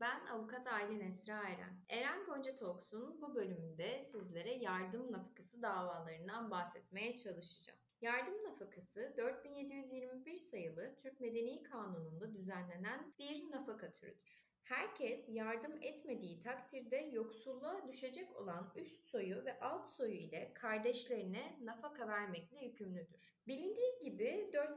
Ben avukat Aylin Esra Eren. Eren Gonca Talks'un bu bölümünde sizlere yardım nafakası davalarından bahsetmeye çalışacağım. Yardım nafakası 4721 sayılı Türk Medeni Kanunu'nda düzenlenen bir nafaka türüdür. Herkes yardım etmediği takdirde yoksulluğa düşecek olan üst soyu ve alt soyu ile kardeşlerine nafaka vermekle yükümlüdür. Bilindiği gibi 4721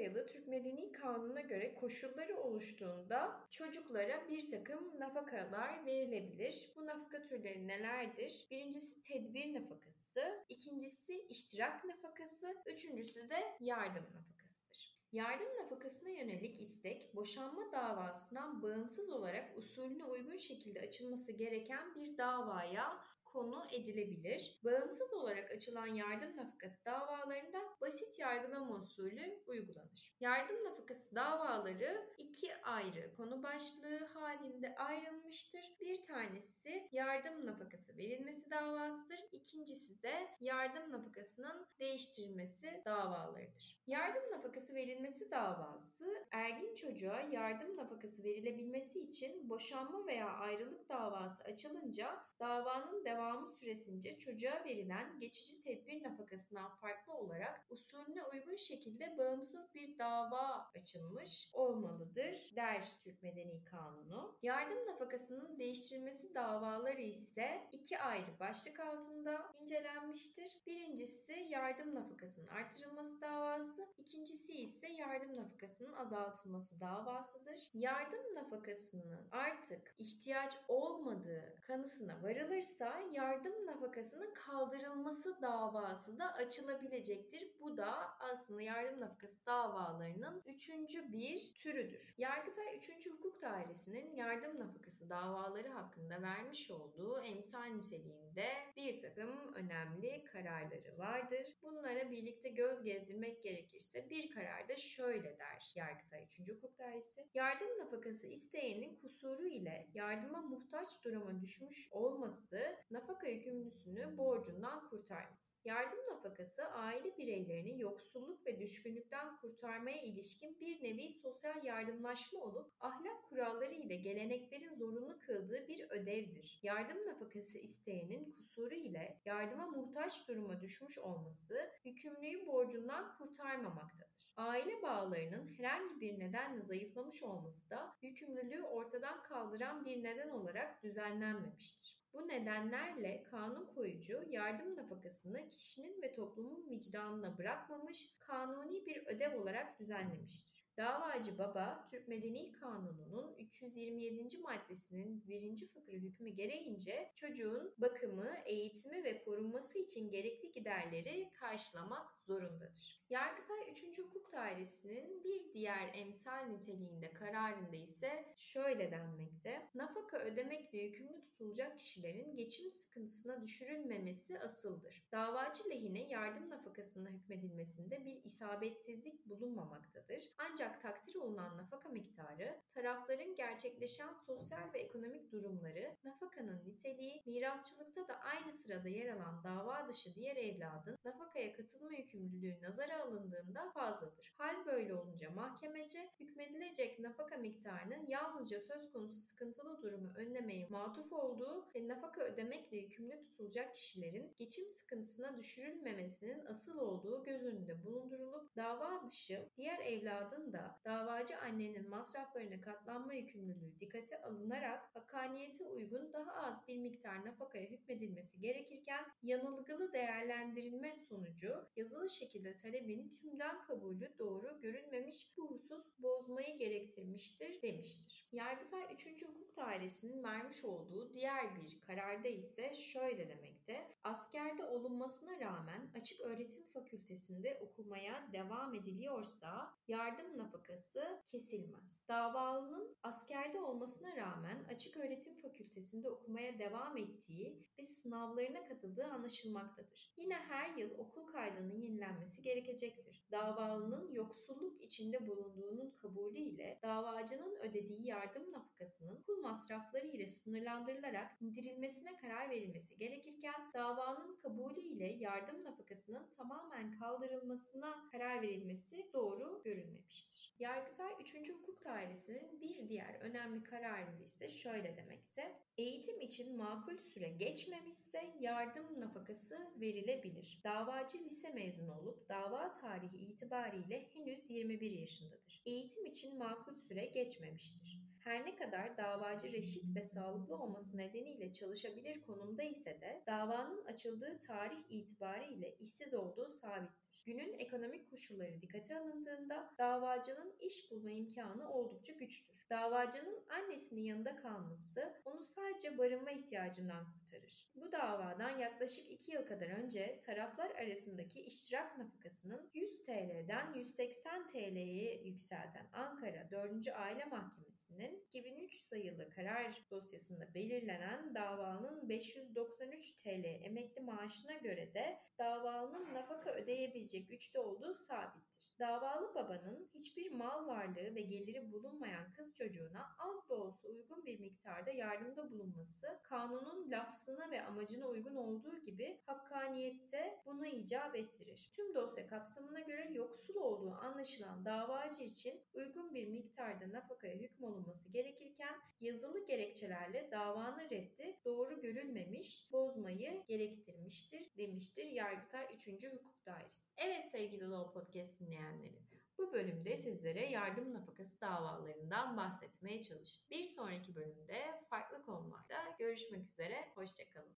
sayılı Türk Medeni Kanunu'na göre koşulları oluştuğunda çocuklara bir takım nafakalar verilebilir. Bu nafaka türleri nelerdir? Birincisi tedbir nafakası, ikincisi iştirak nafakası, üçüncüsü de yardım nafakasıdır. Yardım nafakasına yönelik istek, boşanma davasından bağımsız olarak usulüne uygun şekilde açılması gereken bir davaya konu edilebilir. Bağımsız açılan yardım nafakası davalarında basit yargılama usulü uygulanır. Yardım nafakası davaları iki ayrı konu başlığı halinde ayrılmıştır. Bir tanesi yardım nafakası verilmesi davasıdır. İkincisi de yardım nafakasının değiştirilmesi davalarıdır. Yardım nafakası verilmesi davası ergin çocuğa yardım nafakası verilebilmesi için boşanma veya ayrılık davası açılınca davanın devam devamı süresince çocuğa verilen geçici tedbir nafakasından farklı olarak usulüne uygun şekilde bağımsız bir dava açılmış olmalıdır der Türk Medeni Kanunu. Yardım nafakasının değiştirilmesi davaları ise iki ayrı başlık altında incelenmiştir. Birincisi yardım nafakasının artırılması davası, ikincisi ise yardım nafakasının azaltılması davasıdır. Yardım nafakasının artık ihtiyaç olmadığı kanısına varılırsa yardım nafakasının kaldırılması davası da açılabilecektir. Bu da aslında yardım nafakası davalarının üçüncü bir türüdür. Yargıtay 3. Hukuk Dairesi'nin yardım nafakası davaları hakkında vermiş olduğu emsal niteliğinde bir takım önemli kararları vardır. Bunlara birlikte göz gezdirmek gerekirse bir kararda şöyle der Yargıtay 3. Hukuk Dairesi. Yardım nafakası isteyenin kusuru ile yardıma muhtaç duruma düşmüş olması nafaka yükümlüsünü borcundan kurtarmaz. Yardım nafakası aile bireylerini yoksulluk ve düşkünlükten kurtarmaya ilişkin bir nevi sosyal yardımlaşma olup ahlak kuralları ile geleneklerin zorunlu kıldığı bir ödevdir. Yardım nafakası isteyenin kusuru ile yardıma muhtaç duruma düşmüş olması yükümlüyü borcundan kurtarmamaktadır. Aile bağlarının herhangi bir nedenle zayıflamış olması da yükümlülüğü ortadan kaldıran bir neden olarak düzenlenmemiştir. Bu nedenlerle kanun koyucu yardım nafakasını kişinin ve toplumun vicdanına bırakmamış, kanuni bir ödev olarak düzenlemiştir. Davacı baba Türk Medeni Kanunu'nun 327. maddesinin 1. fıkrı hükmü gereğince çocuğun bakımı, eğitimi ve korunması için gerekli giderleri karşılamak zorundadır. Yargıtay 3. Hukuk Dairesi'nin bir diğer emsal niteliğinde kararında ise şöyle denmekte. Nafaka ödemekle yükümlü tutulacak kişilerin geçim sıkıntısına düşürülmemesi asıldır. Davacı lehine yardım nafakasına hükmedilmesinde bir isabetsizlik bulunmamaktadır. Ancak ancak takdir olunan nafaka miktarı, tarafların gerçekleşen sosyal ve ekonomik durumları, nafakanın niteliği, mirasçılıkta da aynı sırada yer alan dava dışı diğer evladın nafakaya katılma yükümlülüğü nazara alındığında fazladır. Hal böyle olunca mahkemece hükmedilecek nafaka miktarının yalnızca söz konusu sıkıntılı durumu önlemeye matuf olduğu ve nafaka ödemekle yükümlü tutulacak kişilerin geçim sıkıntısına düşürülmemesinin asıl olduğu göz önünde bulundurulup dava dışı diğer evladın da davacı annenin masraflarına katlanma yükümlülüğü dikkate alınarak hakaniyete uygun daha az bir miktar nafakaya hükmedilmesi gerekirken yanılgılı değerlendirilme sonucu yazılı şekilde talebin tümden kabulü doğru görünmemiş bu husus bozmayı gerektirmiştir demiştir. Yargıtay 3. Hukuk Dairesi'nin vermiş olduğu diğer bir kararda ise şöyle demekte. Askerde olunmasına rağmen açık öğretim fakültesinde okumaya devam ediliyorsa yardım nafakası kesilmez. Davalının askerde olmasına rağmen açık öğretim fakültesinde okumaya devam ettiği ve sınavlarına katıldığı anlaşılmaktadır. Yine her yıl okul kaydının yenilenmesi gerekecektir. Davalının yoksulluk içinde bulunduğunun kabulü ile davacının ödediği yardım nafakasının okul masrafları ile sınırlandırılarak indirilmesine karar verilmesi gerekirken davanın kabulü ile yardım nafakasının tamamen kaldırılmasına karar verilmesi doğru görünmemiştir. Geçmemiştir. Yargıtay 3. Hukuk Dairesi'nin bir diğer önemli kararı ise şöyle demekte. Eğitim için makul süre geçmemişse yardım nafakası verilebilir. Davacı lise mezunu olup dava tarihi itibariyle henüz 21 yaşındadır. Eğitim için makul süre geçmemiştir. Her ne kadar davacı reşit ve sağlıklı olması nedeniyle çalışabilir konumda ise de davanın açıldığı tarih itibariyle işsiz olduğu sabittir. Günün ekonomik koşulları dikkate alındığında davacının iş bulma imkanı oldukça güçtür. Davacının annesinin yanında kalması onu sadece barınma ihtiyacından kurtarır. Bu davadan yaklaşık 2 yıl kadar önce taraflar arasındaki iştirak nafakasının 100 TL'den 180 TL'ye yükselten Ankara 4. Aile Mahkemesi'nin 2003 sayılı karar dosyasında belirlenen davanın 593 TL emekli maaşına göre de davalının nafaka ödeyebileceği güçte olduğu sabittir. Davalı babanın hiçbir mal varlığı ve geliri bulunmayan kız çocuğuna az da olsa uygun bir miktarda yardımda bulunması kanunun lafzına ve amacına uygun olduğu gibi hakkaniyette bunu icap ettirir. Tüm dosya kapsamına göre yoksul olduğu anlaşılan davacı için uygun bir miktarda nafakaya hükmolunması gerekirken yazılı gerekçelerle davanın reddi doğru görülmemiş, bozmayı gerektirmiştir demiştir Yargıtay 3. Hukuk Dairesi. Evet sevgili Law Podcast dinleyenleri. Bu bölümde sizlere yardım nafakası davalarından bahsetmeye çalıştım. Bir sonraki bölümde farklı konularda görüşmek üzere. Hoşçakalın.